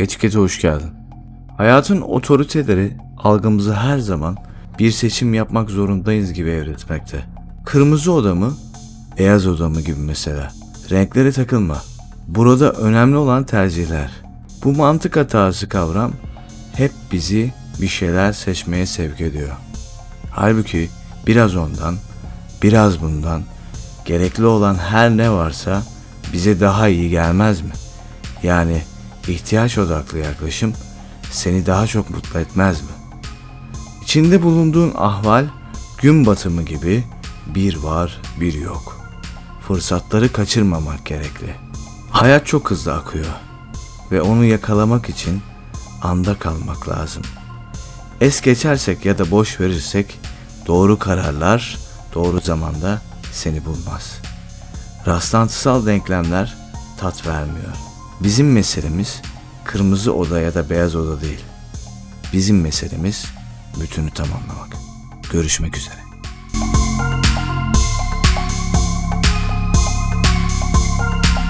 Etikete hoş geldin. Hayatın otoriteleri algımızı her zaman bir seçim yapmak zorundayız gibi evretmekte. Kırmızı oda mı, beyaz oda mı gibi mesela. Renklere takılma. Burada önemli olan tercihler. Bu mantık hatası kavram hep bizi bir şeyler seçmeye sevk ediyor. Halbuki biraz ondan, biraz bundan, gerekli olan her ne varsa bize daha iyi gelmez mi? Yani ihtiyaç odaklı yaklaşım seni daha çok mutlu etmez mi? İçinde bulunduğun ahval gün batımı gibi bir var bir yok. Fırsatları kaçırmamak gerekli. Hayat çok hızlı akıyor ve onu yakalamak için anda kalmak lazım. Es geçersek ya da boş verirsek doğru kararlar doğru zamanda seni bulmaz. Rastlantısal denklemler tat vermiyor. Bizim meselemiz kırmızı oda ya da beyaz oda değil. Bizim meselemiz bütünü tamamlamak. Görüşmek üzere.